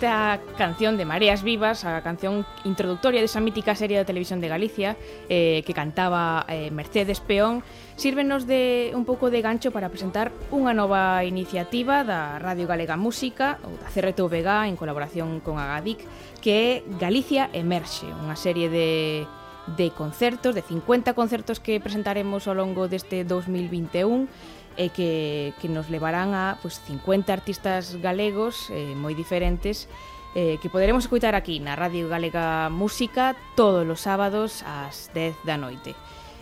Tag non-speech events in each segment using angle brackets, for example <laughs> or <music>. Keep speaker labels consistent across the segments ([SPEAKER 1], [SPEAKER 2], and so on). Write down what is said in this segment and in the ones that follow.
[SPEAKER 1] esta canción de Mareas Vivas, a canción introductoria desa mítica serie da televisión de Galicia eh, que cantaba eh, Mercedes Peón, sírvenos de un pouco de gancho para presentar unha nova iniciativa da Radio Galega Música ou da CRTVG en colaboración con Agadic que é Galicia Emerxe, unha serie de de concertos, de 50 concertos que presentaremos ao longo deste 2021 e que, que nos levarán a pues, 50 artistas galegos eh, moi diferentes eh, que poderemos escutar aquí na Radio Galega Música todos os sábados ás 10 da noite.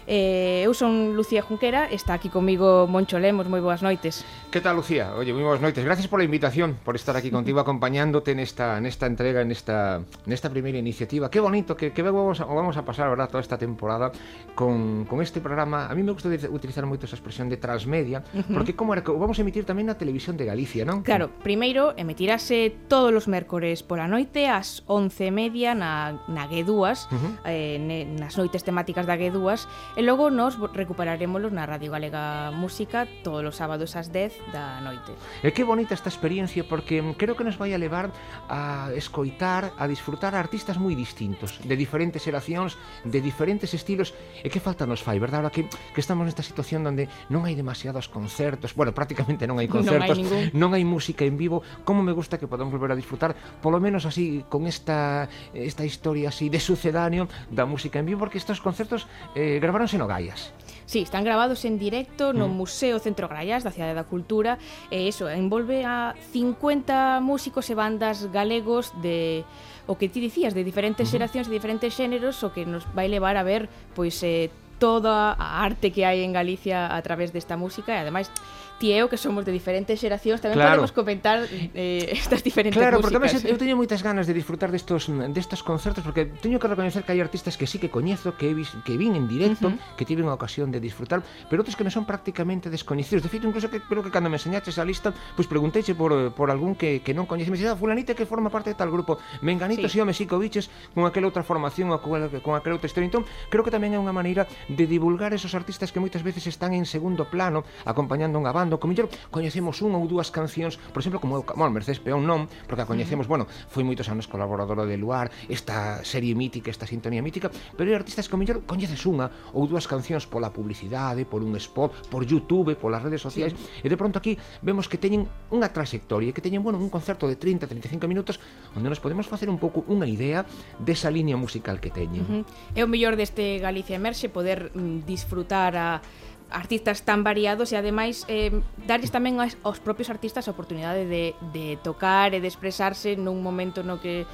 [SPEAKER 1] Eh, eu son Lucía Junquera, está aquí comigo Moncho Lemos, moi boas noites.
[SPEAKER 2] Que tal, Lucía? Oye, moi boas noites. Gracias pola invitación, por estar aquí contigo <laughs> acompañándote nesta nesta entrega, nesta nesta primeira iniciativa. Qué bonito que que vamos a, vamos a pasar, ¿verdad?, toda esta temporada con, con este programa. A mí me gusta utilizar moito esa expresión de transmedia, uh -huh. porque como era que vamos a emitir tamén na televisión de Galicia, non?
[SPEAKER 1] Claro, primeiro emitirase todos os mércores pola noite ás 11:30 na na G2, uh -huh. eh, nas noites temáticas da G2 E logo nos recuperaremos na Radio Galega Música todos os sábados ás 10 da noite.
[SPEAKER 2] E que bonita esta experiencia porque creo que nos vai a levar a escoitar, a disfrutar a artistas moi distintos, de diferentes xeracións, de diferentes estilos, e que falta nos fai, verdad? Ahora que, que estamos nesta situación onde non hai demasiados concertos, bueno, prácticamente non hai <laughs> concertos, non hai, ningún... non hai música en vivo, como me gusta que podamos volver a disfrutar, polo menos así, con esta, esta historia así de sucedáneo da música en vivo, porque estos concertos eh, grabaron gravaronse no Gaias.
[SPEAKER 1] Sí, están grabados en directo no mm. Museo Centro Graias da Cidade da Cultura e iso, envolve a 50 músicos e bandas galegos de o que ti dicías, de diferentes xeracións uh -huh. e diferentes xéneros, o que nos vai levar a ver pois eh, toda a arte que hai en Galicia a través desta música e ademais tío, que somos de diferentes xeracións, tamén claro. podemos comentar eh, <laughs> estas diferentes
[SPEAKER 2] claro,
[SPEAKER 1] músicas.
[SPEAKER 2] Claro, porque eh? eu teño moitas ganas de disfrutar destos destes concertos, porque teño que recoñecer que hai artistas que sí que coñezo, que, vis, que vin en directo, uh -huh. que tiven a ocasión de disfrutar, pero outros que me son prácticamente descoñecidos. De feito, incluso que creo que cando me enseñaches a lista, pois pues pregunteiche por, por algún que, que non coñece. Me dixen, ah, fulanita que forma parte de tal grupo, menganito, sí. si home, si cobiches, con aquela outra formación, ou con, con aquela outra historia. Entón, creo que tamén é unha maneira de divulgar esos artistas que moitas veces están en segundo plano, acompañando unha banda, tocando, co mellor coñecemos unha ou dúas cancións, por exemplo, como bueno, Mercedes Peón non, porque a coñecemos, mm. bueno, foi moitos anos colaboradora de Luar, esta serie mítica, esta sintonía mítica, pero hai artistas que mellor coñeces unha ou dúas cancións pola publicidade, por un spot, por YouTube, polas redes sociais, sí. e de pronto aquí vemos que teñen unha trayectoria, que teñen, bueno, un concerto de 30, 35 minutos, onde nos podemos facer un pouco unha idea desa liña musical que teñen. Uh
[SPEAKER 1] -huh. É o mellor deste Galicia Emerxe poder mm, disfrutar a artistas tan variados e ademais eh, darles tamén aos, aos propios artistas a oportunidade de, de tocar e de expresarse nun momento no? que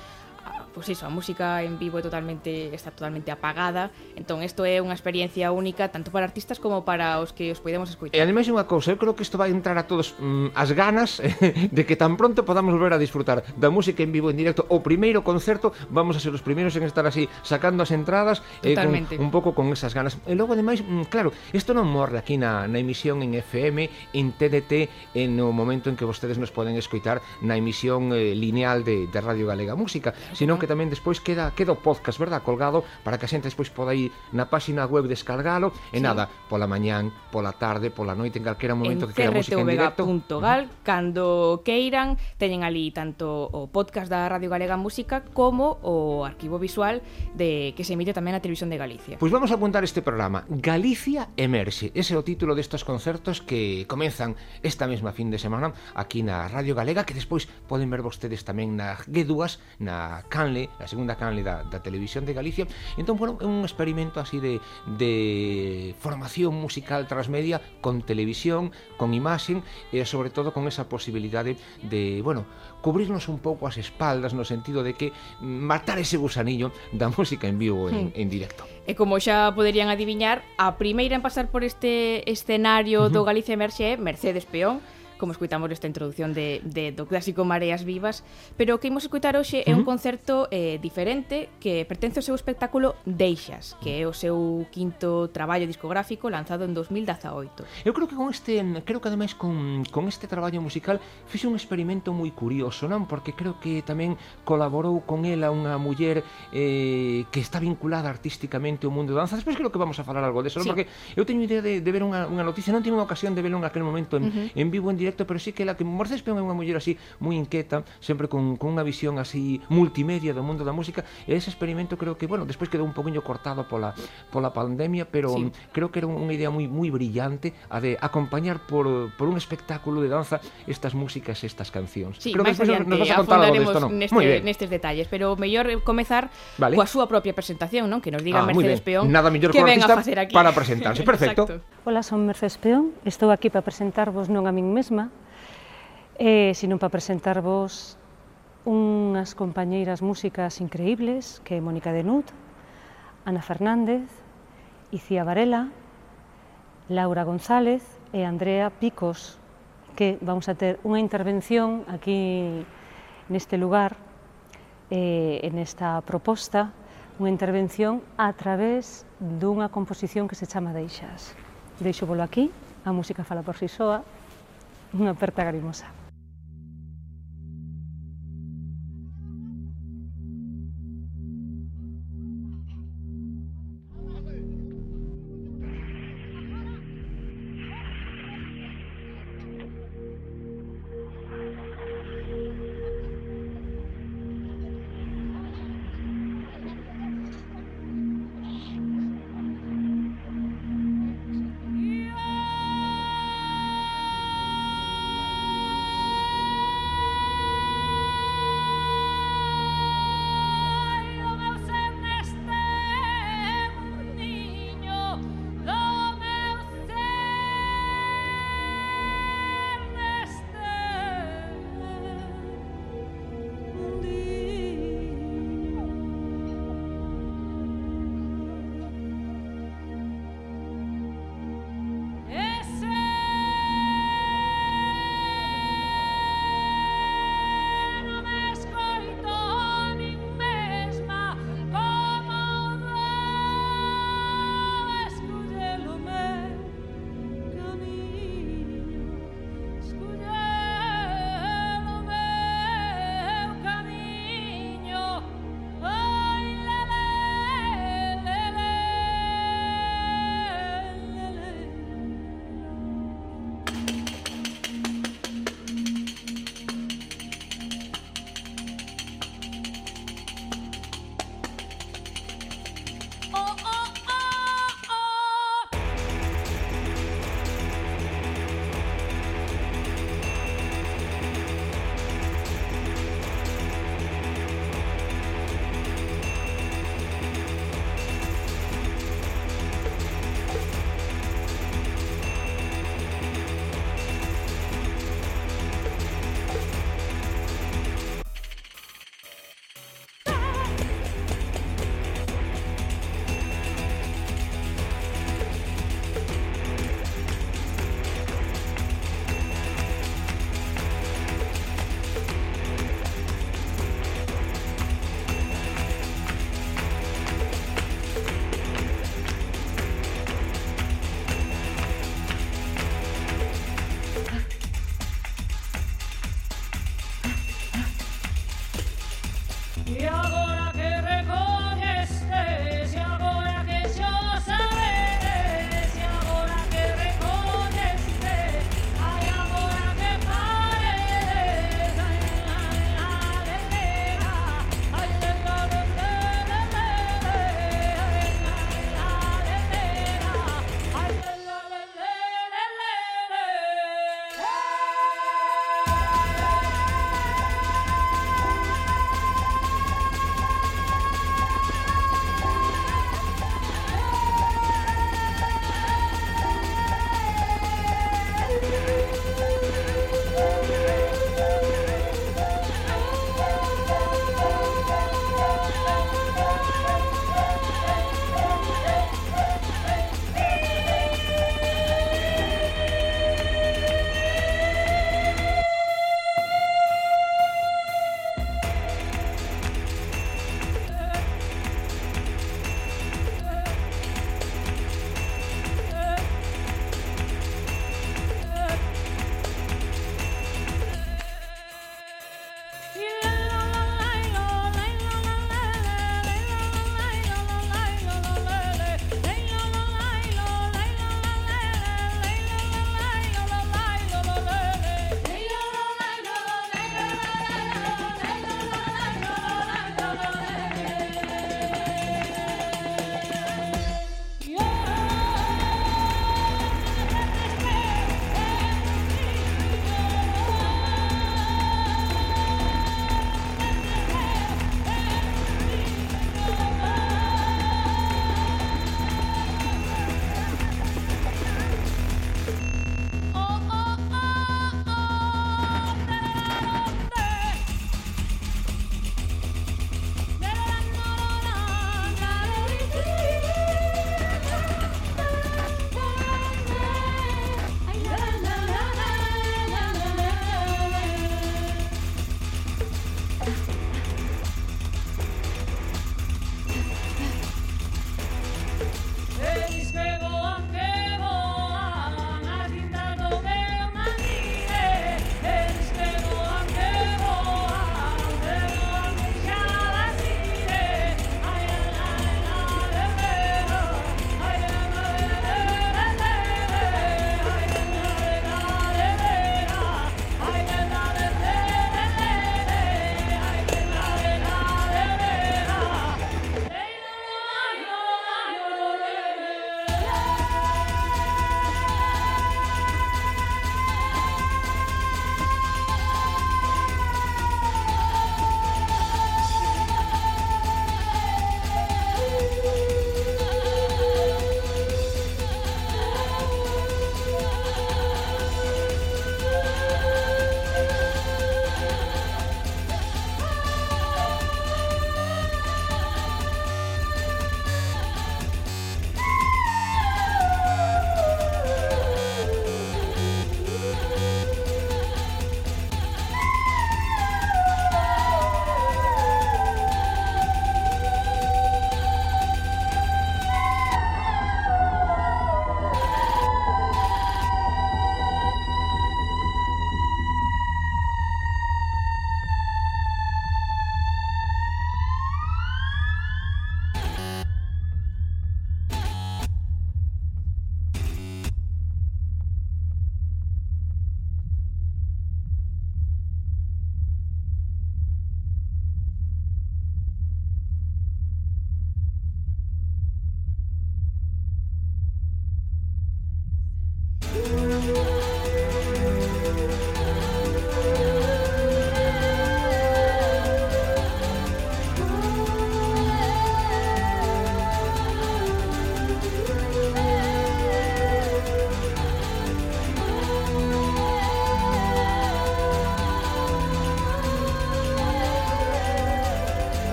[SPEAKER 1] pois iso, a música en vivo é totalmente está totalmente apagada, entón isto é unha experiencia única tanto para artistas como para os que os podemos escoitar.
[SPEAKER 2] E ademais unha cousa, eu creo que isto vai entrar a todos mm, as ganas <laughs> de que tan pronto podamos volver a disfrutar da música en vivo en directo. O primeiro concerto vamos a ser os primeiros en estar así sacando as entradas eh, con, un pouco con esas ganas. E logo ademais, mm, claro, isto non morre aquí na, na emisión en FM, en TDT, en o momento en que vostedes nos poden escoitar na emisión eh, lineal de, de Radio Galega Música, sino que que tamén despois queda queda o podcast, verdad, colgado para que a xente despois poda ir na páxina web descargalo e sí. nada, pola mañán, pola tarde, pola noite, en calquera momento
[SPEAKER 1] en
[SPEAKER 2] que queda música en directo.
[SPEAKER 1] .gal, uh -huh. cando queiran, teñen ali tanto o podcast da Radio Galega Música como o arquivo visual de que se emite tamén na televisión de Galicia.
[SPEAKER 2] Pois pues vamos a apuntar este programa, Galicia Emerxe, ese é o título destes concertos que comenzan esta mesma fin de semana aquí na Radio Galega, que despois poden ver vostedes tamén na G2, na Can canle, a segunda canle da, da televisión de Galicia. Entón, bueno, é un experimento así de, de formación musical transmedia con televisión, con imaxen e sobre todo con esa posibilidade de, bueno, cubrirnos un pouco as espaldas no sentido de que matar ese gusanillo da música en vivo en, hmm. en directo.
[SPEAKER 1] E como xa poderían adiviñar, a primeira en pasar por este escenario uh -huh. do Galicia Merxe é Mercedes Peón, como escuitamos esta introdución de, de, do clásico Mareas Vivas, pero o que imos escutar hoxe é un concerto eh, diferente que pertence ao seu espectáculo Deixas, que é o seu quinto traballo discográfico lanzado en 2018.
[SPEAKER 2] Eu creo que con este, creo que ademais con, con este traballo musical fixe un experimento moi curioso, non? Porque creo que tamén colaborou con ela unha muller eh, que está vinculada artísticamente ao mundo da danza. Despois creo que vamos a falar algo deso, de non? Sí. Porque eu teño idea de, de ver unha, unha noticia, non tive unha ocasión de verlo en aquel momento en, uh -huh. en vivo en directo, pero sí que la que Peón é unha muller así moi inquieta, sempre con, con unha visión así multimedia do mundo da música, e ese experimento creo que, bueno, despois quedou un poquinho cortado pola, pola pandemia, pero sí. creo que era unha idea moi moi brillante a de acompañar por, por un espectáculo de danza estas músicas, estas cancións.
[SPEAKER 1] Sí,
[SPEAKER 2] creo
[SPEAKER 1] que nos vas a contar algo disto, non? Neste, nestes detalles, pero mellor eh, comezar vale. coa súa propia presentación, non? Que nos diga ah, Mercedes Peón
[SPEAKER 2] Nada mellor
[SPEAKER 1] que
[SPEAKER 2] ven a facer aquí. para presentarse. <laughs> Perfecto.
[SPEAKER 3] Exacto. Ola, son Mercedes Peón, estou aquí para presentarvos non a min mesma, eh, sino para presentarvos unhas compañeiras músicas increíbles, que é Mónica Denut, Ana Fernández, Icía Varela, Laura González e Andrea Picos, que vamos a ter unha intervención aquí neste lugar, eh, en esta proposta, unha intervención a través dunha composición que se chama Deixas. Deixo volo aquí, a música fala por si soa, unha aperta grimosa.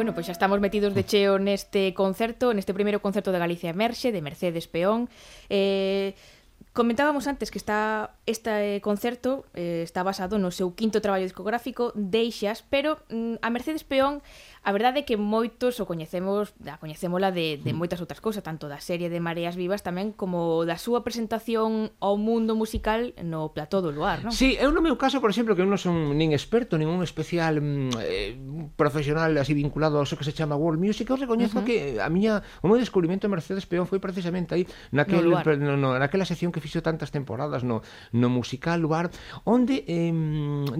[SPEAKER 1] Bueno, pois xa estamos metidos de cheo neste concerto, neste primeiro concerto de Galicia Emerxe, de Mercedes Peón. Eh, Comentábamos antes que está este eh, concerto eh, está basado no seu quinto traballo discográfico Deixas, pero mm, a Mercedes Peón A verdade é que moitos o coñecemos, a coñecémola de, de mm. moitas outras cousas, tanto da serie de Mareas Vivas tamén como da súa presentación ao mundo musical no plató do Luar, non?
[SPEAKER 2] Sí, eu no meu caso, por exemplo, que eu non son nin experto, nin un especial mm, eh, profesional así vinculado ao que se chama World Music, eu recoñezo uh -huh. que eh, a miña o meu descubrimento de Mercedes Peón foi precisamente aí naquel no lugar. no, no, naquela sección que fixo tantas temporadas no no musical Luar, onde eh,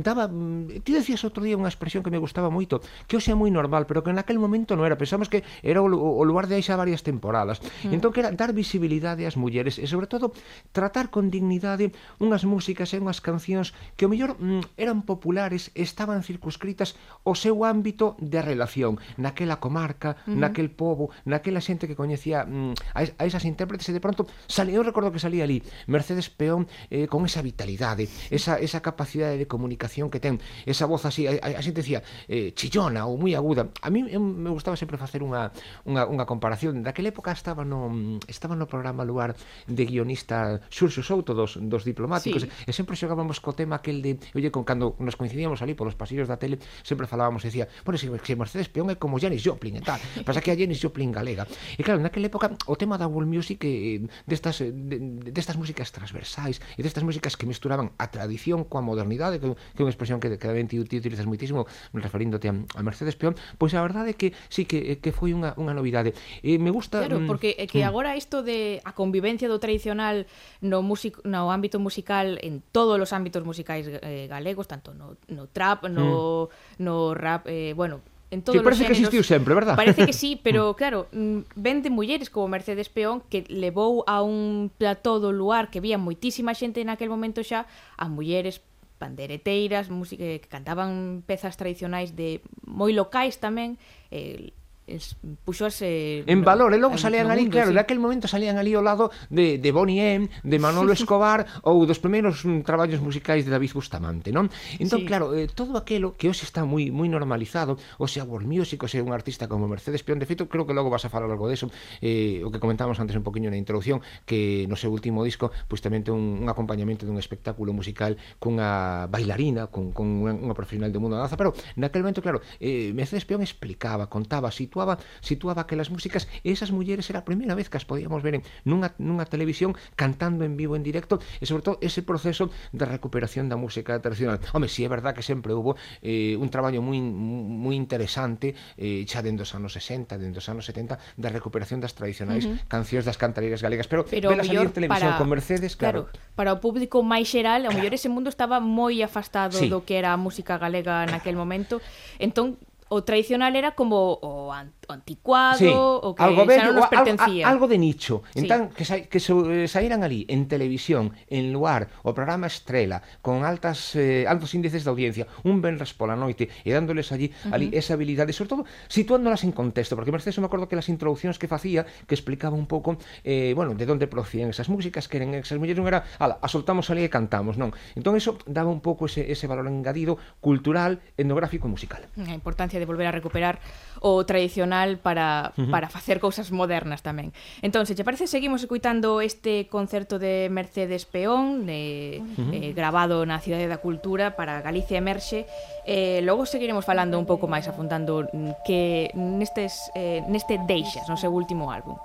[SPEAKER 2] daba mm, ti decías outro día unha expresión que me gustaba moito, que hoxe é moi normal normal, pero que naquel momento non era. Pensamos que era o, o lugar de xa varias temporadas. Mm. Entón que era dar visibilidade ás mulleres e sobre todo tratar con dignidade unhas músicas e unhas cancións que o mellor mm, eran populares, estaban circunscritas o seu ámbito de relación, naquela comarca, mm. naquel pobo, naquela xente que coñecía mm, a, a esas intérpretes e de pronto sale, eu recordo que salía ali Mercedes Peón eh, con esa vitalidade, esa, esa capacidade de comunicación que ten, esa voz así, a, a, a xente decía eh, chillona ou moi aguda, A mí me gustaba sempre facer unha, unha, unha comparación. Daquela época estaba no, estaba no programa Luar de guionista Xurxo Souto dos, dos diplomáticos sí. e sempre xogábamos co tema aquel de, oye, con cando nos coincidíamos ali polos pasillos da tele, sempre falábamos e decía, bueno, se, se Mercedes Peón é como Janis Joplin e tal, <laughs> pasa que a Janis Joplin galega. E claro, naquela época o tema da world music eh, destas, eh, de, destas músicas transversais e destas músicas que misturaban a tradición coa modernidade, que, que é unha expresión que, que ti utilizas moitísimo referíndote a, a Mercedes Peón, pois a verdade é que sí que, eh, que foi unha, unha novidade. E me gusta...
[SPEAKER 1] Claro, mm, porque é que mm. agora isto de a convivencia do tradicional no, music, no ámbito musical en todos os ámbitos musicais eh, galegos, tanto no, no trap, no, mm. no rap, eh, bueno, en todos
[SPEAKER 2] sí, parece
[SPEAKER 1] géneros.
[SPEAKER 2] que existiu sempre, verdad?
[SPEAKER 1] Parece que sí, <laughs> pero mm. claro, ven de mulleres como Mercedes Peón que levou a un plató do luar que vía moitísima xente naquel momento xa a mulleres pandereteiras, música que cantaban pezas tradicionais de moi locais tamén, eh, es, puxose
[SPEAKER 2] en valor, e logo salían ali, mundo, claro, sí. en aquel momento salían ali ao lado de, de Bonnie M, de Manolo <laughs> Escobar ou dos primeiros mm, traballos musicais de David Bustamante, non? Entón, sí. claro, eh, todo aquilo que hoxe está moi moi normalizado, o sea, world music, o sea, un artista como Mercedes Peón, de feito, creo que logo vas a falar algo deso, eh, o que comentábamos antes un poquinho na introducción, que no seu último disco, pois tamén ten un, un acompañamento dun espectáculo musical cunha bailarina, con, con unha, unha profesional do mundo da danza, pero naquel momento, claro, eh, Mercedes Peón explicaba, contaba, situaba situaba, situaba aquelas músicas e esas mulleres era a primeira vez que as podíamos ver en, nunha, nunha televisión cantando en vivo en directo e sobre todo ese proceso de recuperación da música tradicional. Home, si é verdad que sempre houve eh, un traballo moi, moi interesante eh, xa dentro dos anos 60, dentro dos anos 70 da recuperación das tradicionais uh -huh. cancións das cantareiras galegas, pero, pero vela salir televisión para, con Mercedes, claro.
[SPEAKER 1] claro. Para o público máis xeral, claro. mellor ese mundo estaba moi afastado sí. do que era a música galega naquel momento. Entón, o tradicional era como o anticuado sí, o que algo bello, xa non nos pertencía.
[SPEAKER 2] Algo, algo de nicho. Sí. Entón, que, sa, que eh, saíran ali en televisión, en luar, o programa Estrela, con altas eh, altos índices de audiencia, un venres pola noite, e dándoles allí, uh -huh. ali esa habilidade, sobre todo situándolas en contexto, porque Mercedes me acordo que las introduccións que facía, que explicaba un pouco, eh, bueno, de onde procedían esas músicas, que eran esas mulleres, non era, ala, asoltamos ali e cantamos, non. Entón, eso daba un pouco ese, ese valor engadido cultural, etnográfico e musical.
[SPEAKER 1] A importancia de volver a recuperar o tradicional para, uh -huh. para facer cousas modernas tamén. Entón, se che parece, seguimos escuitando este concerto de Mercedes Peón, eh, uh -huh. eh, grabado na Cidade da Cultura para Galicia Emerxe, Eh, logo seguiremos falando un pouco máis afundando que nestes, eh, neste Deixas, no seu último álbum.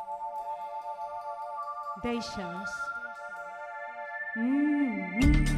[SPEAKER 1] Deixas. Mm -hmm.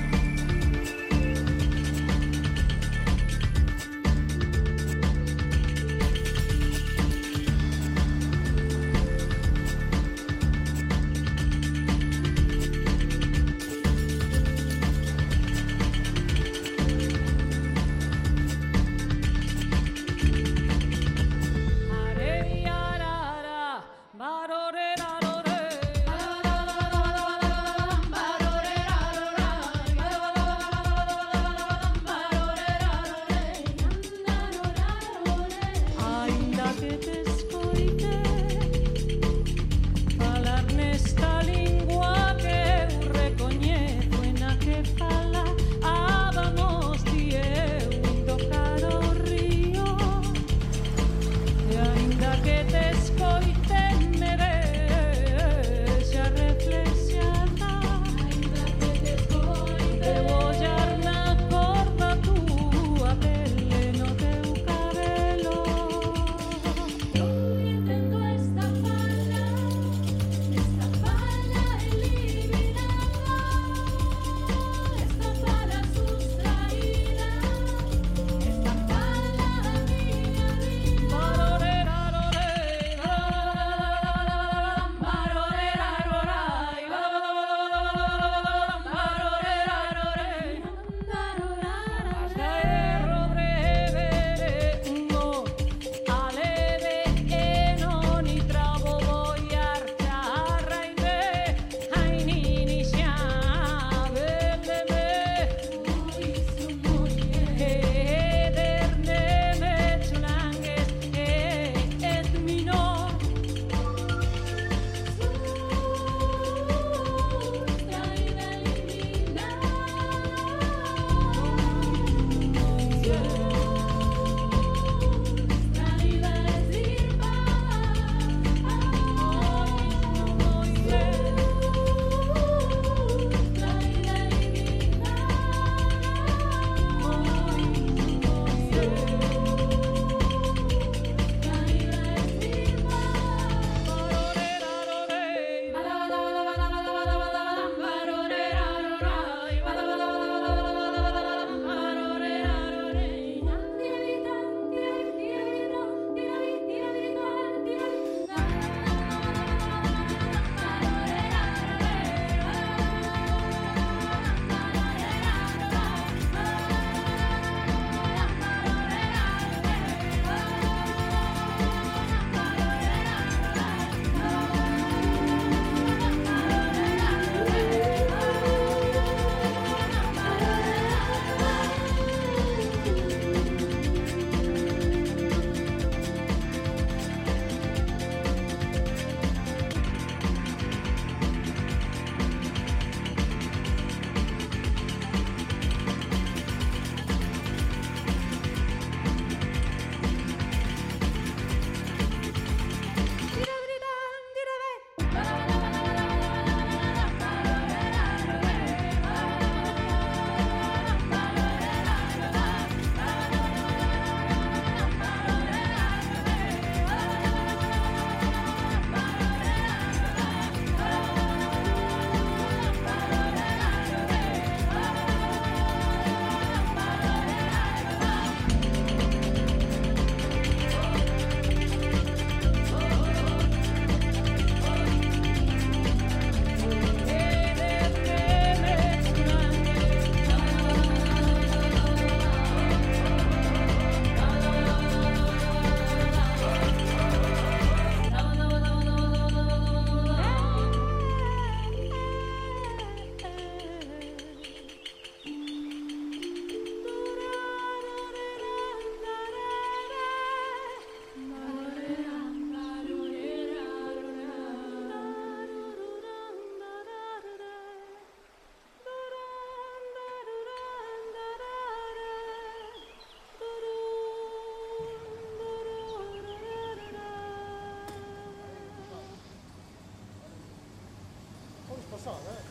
[SPEAKER 3] right.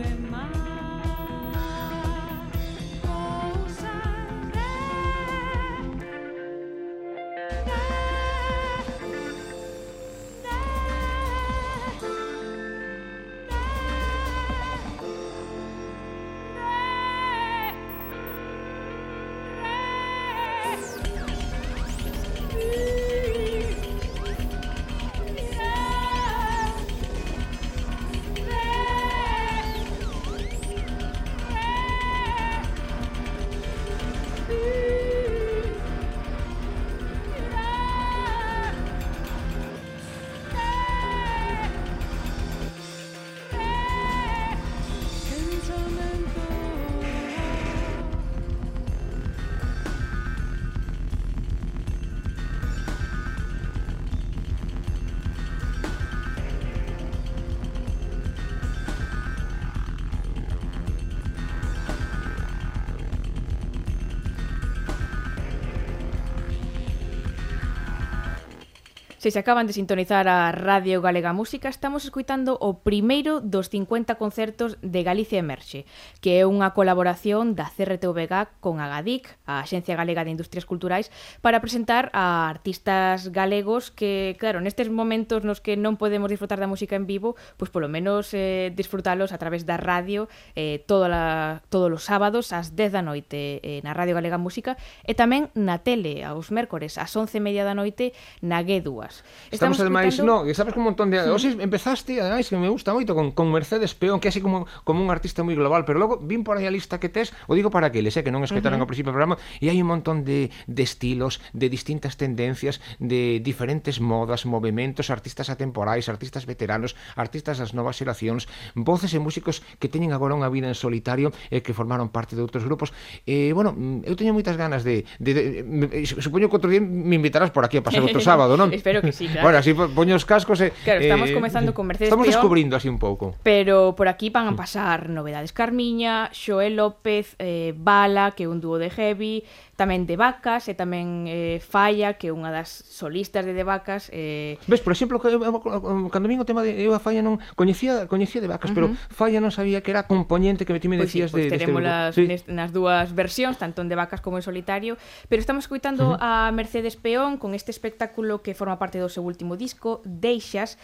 [SPEAKER 3] es más.
[SPEAKER 1] Se se acaban de sintonizar a Radio Galega Música, estamos escuitando o primeiro dos 50 concertos de Galicia Emerxe, que é unha colaboración da CRTVG con Agadic, a Axencia Galega de Industrias Culturais, para presentar a artistas galegos que, claro, nestes momentos nos que non podemos disfrutar da música en vivo, pois polo menos eh, disfrutalos a través da radio eh, toda la, todos os sábados ás 10 da noite eh, na Radio Galega Música e tamén na tele aos mércores ás 11 media da noite na G2
[SPEAKER 2] estamos ademais, no, sabes que un montón de... Sí. Oxe, empezaste, ademais, que me gusta moito, con, con Mercedes Peón, que é así como, como un artista moi global, pero logo vin por aí a lista que tes, o digo para que les, eh, que non escoitaron uh -huh. ao principio do programa, e hai un montón de, de estilos, de distintas tendencias, de diferentes modas, movimentos, artistas atemporais, artistas veteranos, artistas das novas xeracións, voces e músicos que teñen agora unha vida en solitario e eh, que formaron parte de outros grupos. Eh, bueno, mm, eu teño moitas ganas de... de, de, de, de supoño que outro día me invitarás por aquí a pasar outro <laughs> sábado, non?
[SPEAKER 1] Espero que sí, claro.
[SPEAKER 2] bueno, así poño os cascos e...
[SPEAKER 1] Claro, estamos
[SPEAKER 2] eh,
[SPEAKER 1] comezando con Mercedes
[SPEAKER 2] Estamos
[SPEAKER 1] Peón,
[SPEAKER 2] descubrindo así un pouco.
[SPEAKER 1] Pero por aquí van a pasar novedades Carmiña, Xoel López, eh, Bala, que é un dúo de heavy, tamén de vacas e tamén eh, Falla, que é unha das solistas de de vacas. Eh...
[SPEAKER 2] Ves, por exemplo, cando vin o tema de eu a Falla non coñecía coñecía de vacas, uh -huh. pero Falla non sabía que era componente que ti me
[SPEAKER 1] pois
[SPEAKER 2] decías
[SPEAKER 1] pois
[SPEAKER 2] sí, pois
[SPEAKER 1] de
[SPEAKER 2] teremos
[SPEAKER 1] las,
[SPEAKER 2] sí.
[SPEAKER 1] nas dúas versións, tanto en de vacas como en solitario, pero estamos escuitando uh -huh. a Mercedes Peón con este espectáculo que forma parte do seu último disco, Deixas,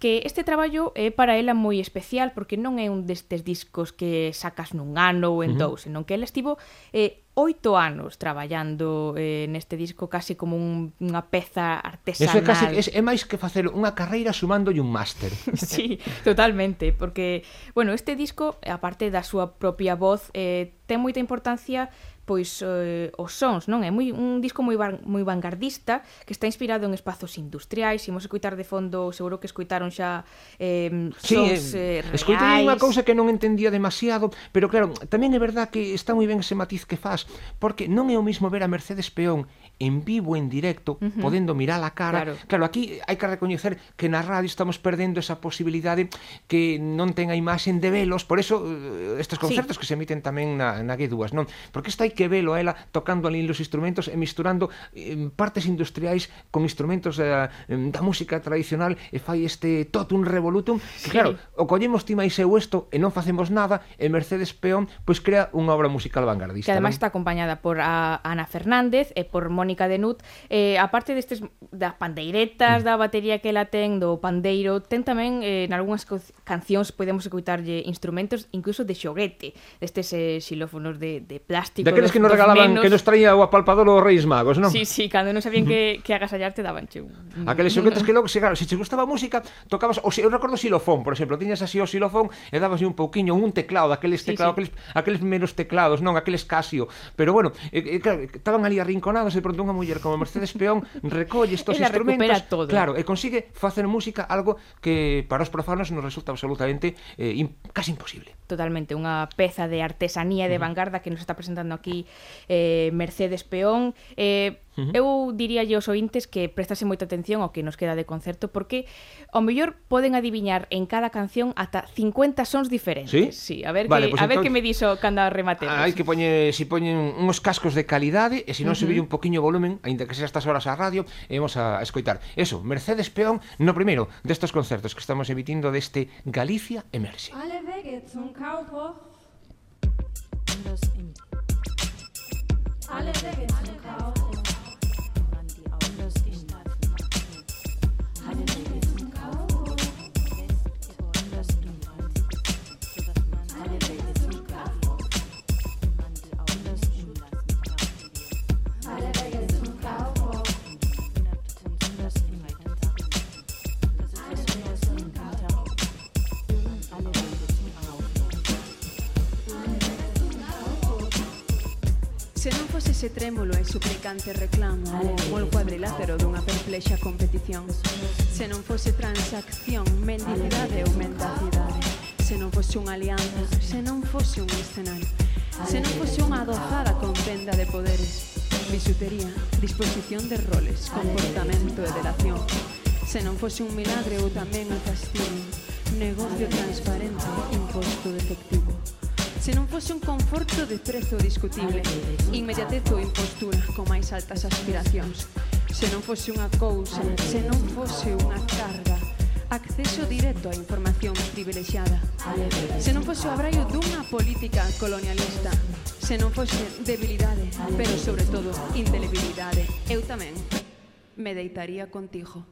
[SPEAKER 1] que este traballo é para ela moi especial porque non é un destes discos que sacas nun ano ou en uh -huh. senón que ela estivo eh, oito anos traballando eh, neste disco casi como un, unha peza artesanal.
[SPEAKER 2] Eso é, casi, é, é máis que facer unha carreira sumándolle un máster. <laughs>
[SPEAKER 1] sí, totalmente, porque, bueno, este disco, aparte da súa propia voz, eh, ten moita importancia pois eh, os sons, non? É moi un disco moi van, moi vanguardista que está inspirado en espazos industriais, imos escoitar de fondo, seguro que escoitaron xa eh
[SPEAKER 2] sí,
[SPEAKER 1] sons
[SPEAKER 2] eh.
[SPEAKER 1] eh
[SPEAKER 2] escoitei unha cousa que non entendía demasiado, pero claro, tamén é verdad que está moi ben ese matiz que faz, porque non é o mismo ver a Mercedes Peón en vivo, en directo, uh -huh. podendo mirar a cara.
[SPEAKER 1] Claro,
[SPEAKER 2] claro aquí hai que recoñecer que na radio estamos perdendo esa posibilidade que non ten a imaxe de velos, por eso eh, estes concertos sí. que se emiten tamén na, na G2, non? Porque isto hai que velo a ela tocando ali os instrumentos e misturando eh, partes industriais con instrumentos eh, da, da música tradicional e fai este totum revolutum que
[SPEAKER 1] sí.
[SPEAKER 2] claro, o collemos ti máis eu isto e non facemos nada e Mercedes Peón pois crea unha obra musical vanguardista.
[SPEAKER 1] Que además
[SPEAKER 2] non?
[SPEAKER 1] está acompañada por a Ana Fernández e por Mónica Denut eh, aparte destes das pandeiretas, mm. da batería que ela ten, do pandeiro, ten tamén eh, en algunhas cancións podemos escutarlle instrumentos incluso de xoguete, destes eh, xilófonos de, de plástico, de
[SPEAKER 2] que nos regalaban,
[SPEAKER 1] menos...
[SPEAKER 2] que nos traía o apalpador os Reis Magos, non?
[SPEAKER 1] Sí, sí, cando non sabían que, que agasallarte daban che un...
[SPEAKER 2] Aqueles xoguetes que logo, se, claro, se che gustaba a música, tocabas, o se, eu recordo o xilofón, por exemplo, tiñas así o xilofón e dabas un pouquiño, un teclado, aqueles teclados,
[SPEAKER 1] sí, sí.
[SPEAKER 2] aqueles, aqueles menos teclados, non, aqueles Casio, pero bueno, eh, eh, claro, estaban ali arrinconados e pronto unha muller como Mercedes Peón <laughs> recolle estos instrumentos,
[SPEAKER 1] todo.
[SPEAKER 2] claro, e consigue facer música algo que para os profanos nos resulta absolutamente eh, casi imposible.
[SPEAKER 1] Totalmente, unha peza de artesanía e de vanguarda que nos está presentando aquí eh, Mercedes Peón. Eh. Eu diría aos ointes que prestase moita atención ao que nos queda de concerto porque ao mellor poden adiviñar en cada canción ata 50 sons diferentes.
[SPEAKER 2] Sí,
[SPEAKER 1] sí a ver
[SPEAKER 2] vale,
[SPEAKER 1] que
[SPEAKER 2] pues
[SPEAKER 1] a ver
[SPEAKER 2] entonces...
[SPEAKER 1] que me dixo cando rematemos.
[SPEAKER 2] Ah, hai que poñer, si poñen uns cascos de calidade e se non uh -huh. subir un poquiño o volumen, aínda que sexa estas horas a radio, e vamos a escoitar. Eso, Mercedes Peón no primeiro destes concertos que estamos emitindo deste Galicia Emerxe.
[SPEAKER 4] Alle Wege zum Kaufhof. alle Legends verkauft.
[SPEAKER 5] Se non fose ese trémulo e suplicante reclamo ou o cuadrilátero dunha perplexa competición. Se non fose transacción, mendicidade ou mendacidade. Se non fose unha alianza, se non fose un escenario. Se non fose unha adozada contenda de poderes. Bisutería, disposición de roles, comportamento e delación. Se non fose un milagre ou tamén un castigo. Negocio transparente, imposto defectivo se non fose un conforto de prezo discutible, inmediatez ou impostura con máis altas aspiracións. Se non fose unha cousa, se non fose unha carga, acceso directo á información privilexiada. Se non fose o abraio dunha política colonialista, se non fose debilidade, pero sobre todo indelebilidade, eu tamén me deitaría contigo.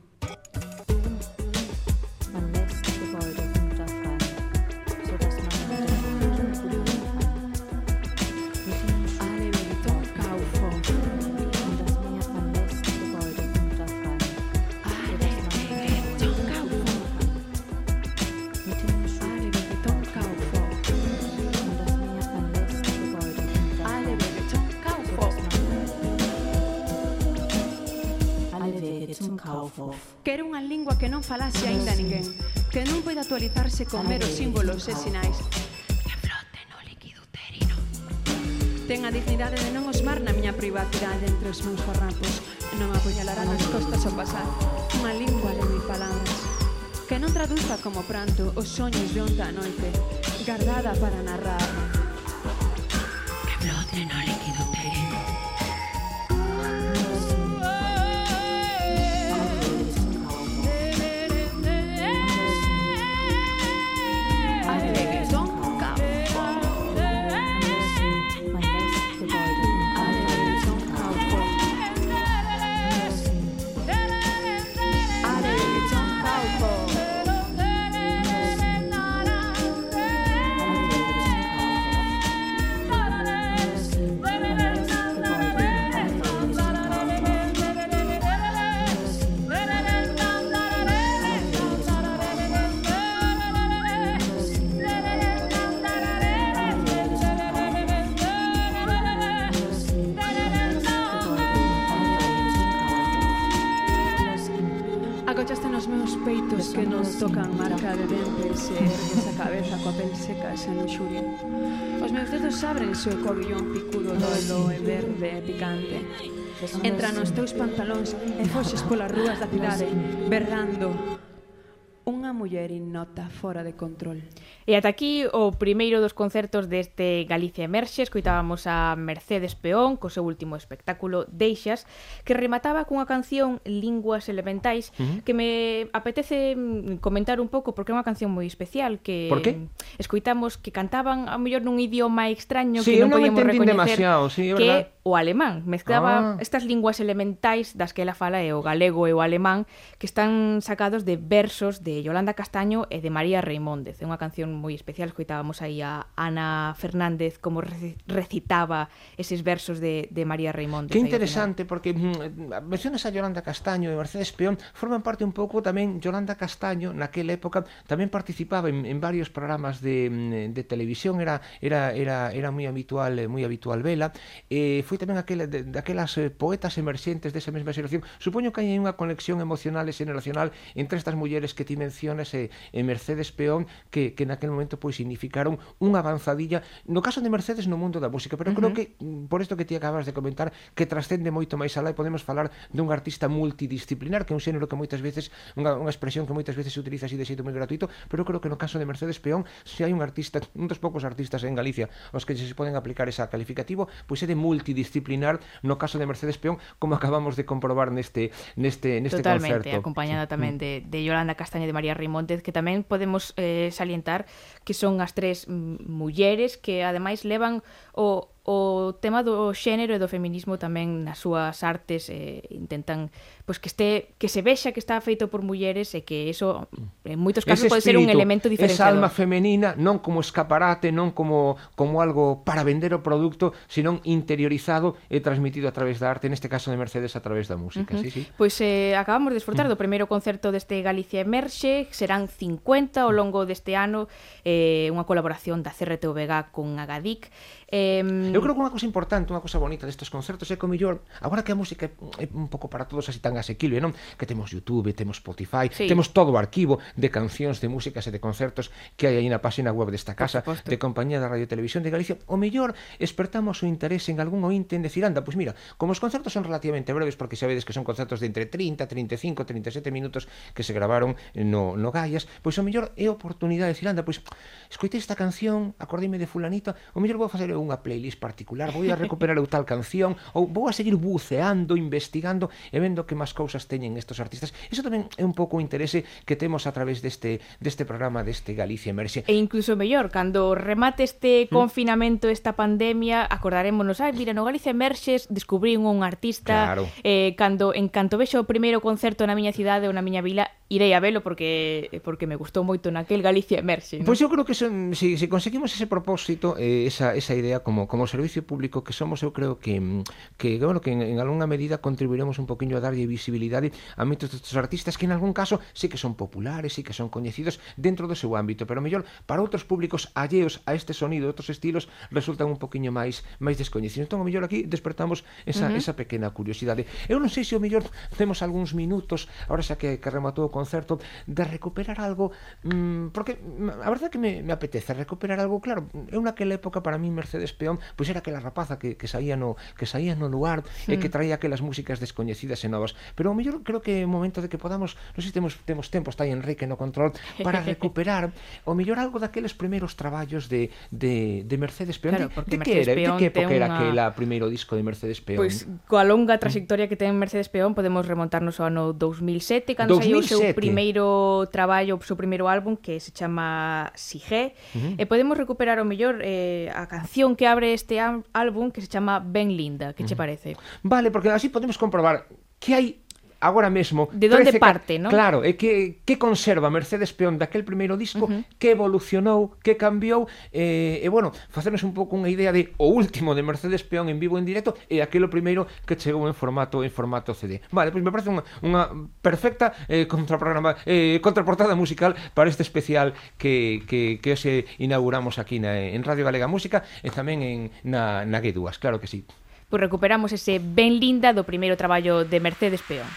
[SPEAKER 4] que
[SPEAKER 5] era unha lingua que non falase aínda ninguén, que non poida actualizarse con meros símbolos e sinais, que flote no líquido uterino. Ten a dignidade de non osmar na miña privacidade entre os meus farrapos, non apoñalará nas costas ao pasar unha lingua de mil palabras, que non traduza como pranto os soños de onta noite, guardada para narrar. secas en luxuria. Os meus dedos ábrense o cobillón picudo dolo e verde e picante. Entra nos teus pantalóns e foxes polas rúas da cidade, berrando. Unha muller in nota fora de control.
[SPEAKER 1] E ata aquí o primeiro dos concertos deste Galicia Emerxe, escoitábamos a Mercedes Peón co seu último espectáculo Deixas, que remataba cunha canción Linguas Elementais, uh -huh. que me apetece mm, comentar un pouco porque é unha canción moi especial que
[SPEAKER 2] Por que?
[SPEAKER 1] escoitamos que cantaban a mellor nun idioma extraño
[SPEAKER 2] sí,
[SPEAKER 1] que non,
[SPEAKER 2] non
[SPEAKER 1] podíamos recoñecer,
[SPEAKER 2] sí,
[SPEAKER 1] que
[SPEAKER 2] verdad.
[SPEAKER 1] o alemán, mezclaba
[SPEAKER 2] ah.
[SPEAKER 1] estas linguas elementais das que ela fala e o galego e o alemán, que están sacados de versos de Yolanda Castaño Camiño e de María Reimóndez. É unha canción moi especial, escoitábamos aí a Ana Fernández como recitaba eses versos de, de María Reimóndez.
[SPEAKER 2] Que interesante, porque mm, mencionas a Yolanda Castaño e Mercedes Peón, forman parte un pouco tamén, Yolanda Castaño naquela época tamén participaba en, en varios programas de, mm, de televisión, era era era era moi habitual, eh, moi habitual vela, e foi tamén aquela de, daquelas eh, poetas emerxentes desa mesma xeración. Supoño que hai unha conexión emocional e xeneracional entre estas mulleres que ti mencionas e, e Mercedes Peón que, que naquel momento pois significaron unha avanzadilla no caso de Mercedes no mundo da música pero uh -huh. creo que mm, por isto que ti acabas de comentar que trascende moito máis alá e podemos falar dun artista multidisciplinar que é un xénero que moitas veces unha, unha expresión que moitas veces se utiliza así de xeito moi gratuito pero creo que no caso de Mercedes Peón se hai un artista un dos poucos artistas en Galicia os que se poden aplicar esa calificativo pois é de multidisciplinar no caso de Mercedes Peón como acabamos de comprobar neste neste neste
[SPEAKER 1] Totalmente,
[SPEAKER 2] concerto.
[SPEAKER 1] acompañada tamén de, de Yolanda Castaña e de María Rimontes que tamén podemos eh, salientar que son as tres mm, mulleres que ademais levan o o tema do xénero e do feminismo tamén nas súas artes eh, intentan pois que este que se vexa que está feito por mulleres e que eso en moitos casos
[SPEAKER 2] Ese
[SPEAKER 1] pode ser un elemento diferenciador.
[SPEAKER 2] Esa alma femenina non como escaparate, non como como algo para vender o produto, sino interiorizado e transmitido a través da arte, neste caso de Mercedes a través da música, uh -huh. sí, sí.
[SPEAKER 1] Pois eh, acabamos de desfrutar uh -huh. do primeiro concerto deste Galicia Emerxe, serán 50 ao mm. longo deste ano, eh, unha colaboración da CRTVG con Agadic Eh,
[SPEAKER 2] Eu creo que unha cosa importante, unha cosa bonita destes concertos é que o mellor, agora que a música é un pouco para todos así tan asequible, non? Que temos YouTube, temos Spotify,
[SPEAKER 1] sí.
[SPEAKER 2] temos todo o arquivo de cancións, de músicas e de concertos que hai aí na página web desta casa, de Compañía da Radio e Televisión de Galicia. O mellor espertamos o interese en algún ointe en decir, anda, pois mira, como os concertos son relativamente breves porque sabedes que son concertos de entre 30, 35, 37 minutos que se gravaron no, no Gaias, pois o mellor é oportunidade de decir, anda, pois escoitei esta canción, acordeime de fulanito, o mellor vou facer unha playlist particular, vou a recuperar eu tal canción, ou vou a seguir buceando, investigando e vendo que máis cousas teñen estos artistas. Iso tamén é un pouco o interese que temos a través deste deste programa deste Galicia Emerxe.
[SPEAKER 1] E incluso mellor, cando remate este mm. confinamento, esta pandemia, acordarémonos, ai, mira, no Galicia Emerxes descubrí un artista,
[SPEAKER 2] claro.
[SPEAKER 1] eh, cando en canto vexo o primeiro concerto na miña cidade ou na miña vila, irei a velo porque porque me gustou moito naquel Galicia Emerxe. ¿no?
[SPEAKER 2] Pois pues eu creo que se, se, se conseguimos ese propósito, eh, esa, esa idea como como servicio público que somos, eu creo que que bueno, que en, en algunha medida contribuiremos un poquinho a darlle visibilidade a moitos destes artistas que en algún caso sí que son populares, sí que son coñecidos dentro do seu ámbito, pero mellor para outros públicos alleos a este sonido, outros estilos resultan un poquinho máis máis descoñecidos. Entón, o mellor aquí despertamos esa uh -huh. esa pequena curiosidade. Eu non sei se o mellor temos algúns minutos, ahora xa que, que rematou concerto de recuperar algo mmm, porque mm, a verdade que me, me apetece recuperar algo claro eu naquela época para mí Mercedes Peón pois era aquela rapaza que, que saía no que saía no lugar sí. e que hmm. traía aquelas músicas descoñecidas e novas pero o mellor creo que é o momento de que podamos non sei se temos, temos tempo está aí Enrique no control para <laughs> recuperar o mellor algo daqueles primeiros traballos de, de, de Mercedes Peón
[SPEAKER 1] claro,
[SPEAKER 2] de, de que era,
[SPEAKER 1] Peón
[SPEAKER 2] de que época era
[SPEAKER 1] una...
[SPEAKER 2] aquela primeiro disco de Mercedes Peón
[SPEAKER 1] pois pues, coa longa mm. trayectoria que ten Mercedes Peón podemos remontarnos ao ano 2007 cando 2007, saiu o seu
[SPEAKER 2] 17.
[SPEAKER 1] primeiro traballo, o seu primeiro álbum que se chama Sigé. Uh -huh. E podemos recuperar o mellor eh, a canción que abre este álbum que se chama Ben Linda, que uh -huh. che parece?
[SPEAKER 2] Vale, porque así podemos comprobar que hai agora mesmo...
[SPEAKER 1] De
[SPEAKER 2] onde
[SPEAKER 1] parte, non?
[SPEAKER 2] Claro, e que, que conserva Mercedes Peón daquel primeiro disco, uh -huh. que evolucionou, que cambiou, e, e bueno, facernos un pouco unha idea de o último de Mercedes Peón en vivo en directo e aquilo primeiro que chegou en formato en formato CD. Vale, pois me parece unha, unha perfecta eh, contraprograma, eh, contraportada musical para este especial que, que, que se inauguramos aquí na, en Radio Galega Música e tamén en, na, na G2, claro que sí
[SPEAKER 1] pois recuperamos ese ben linda do primeiro traballo de Mercedes Peón.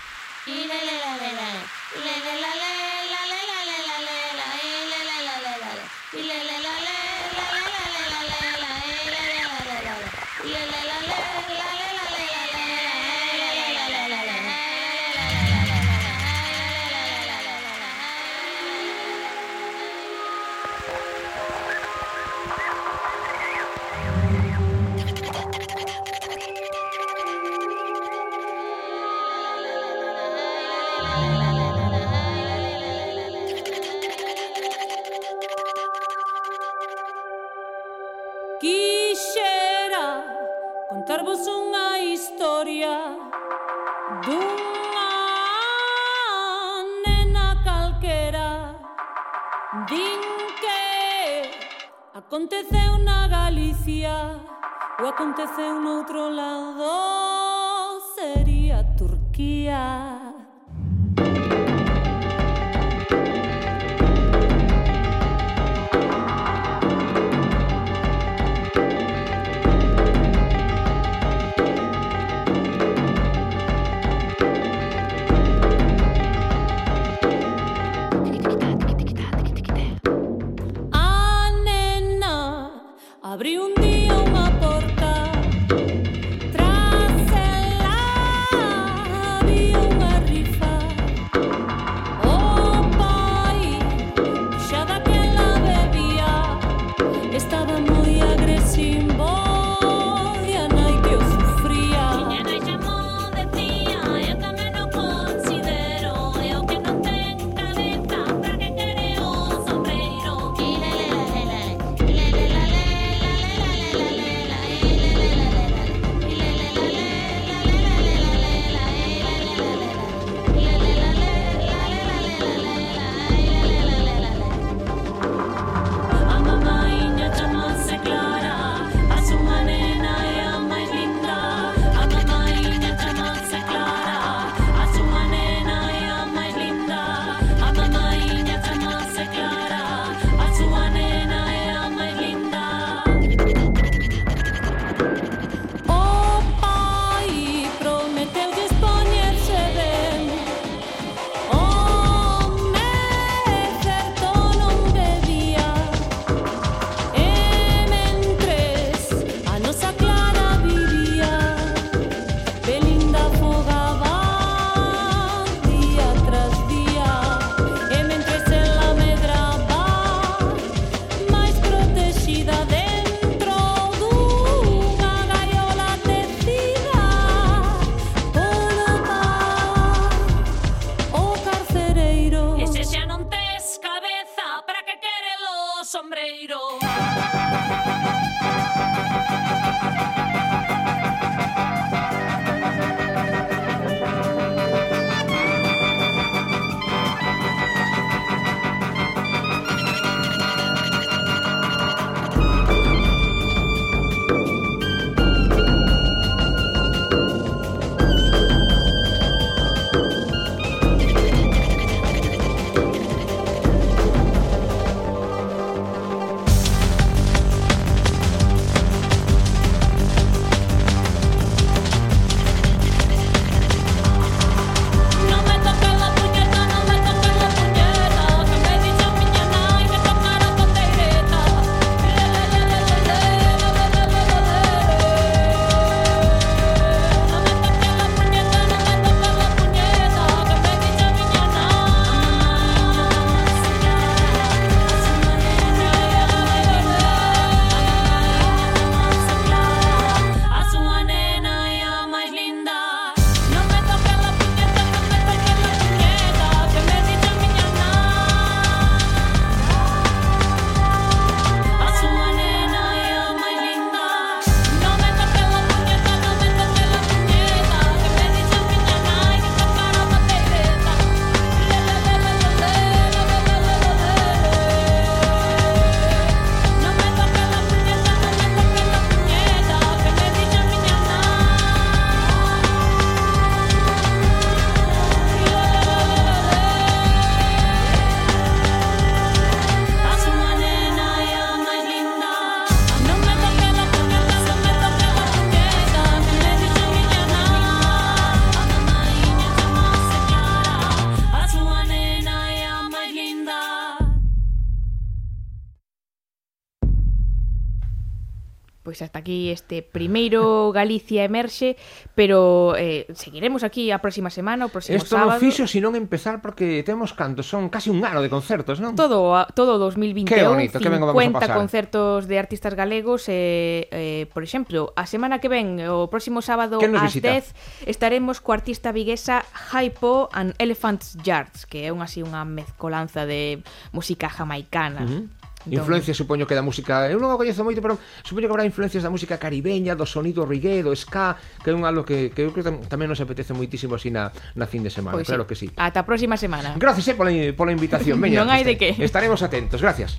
[SPEAKER 1] este primeiro Galicia emerxe, pero eh, seguiremos aquí a próxima semana, o próximo
[SPEAKER 3] Esto
[SPEAKER 1] sábado.
[SPEAKER 3] Isto non fixo senón empezar porque temos canto, son casi un ano de concertos, non?
[SPEAKER 1] Todo todo 2021,
[SPEAKER 3] que bonito, que vengo vamos a pasar.
[SPEAKER 1] concertos de artistas galegos, eh, eh, por exemplo, a semana que ven, o próximo sábado ás 10, estaremos co artista viguesa Hypo and Elephant's Yards, que é unha así unha mezcolanza de música jamaicana.
[SPEAKER 3] Uh -huh.
[SPEAKER 1] Entón...
[SPEAKER 3] Influencias, supoño que da música Eu non a coñezo moito, pero supoño que habrá influencias da música caribeña Do sonido reggae, do ska Que é un algo que, que eu creo que tamén nos apetece moitísimo Así na, na fin de semana,
[SPEAKER 1] pois
[SPEAKER 3] claro sí. que sí.
[SPEAKER 1] Ata a próxima semana.
[SPEAKER 3] Gracias eh, pola, pola invitación. Meña,
[SPEAKER 1] Non hai de que.
[SPEAKER 3] Estaremos atentos, gracias.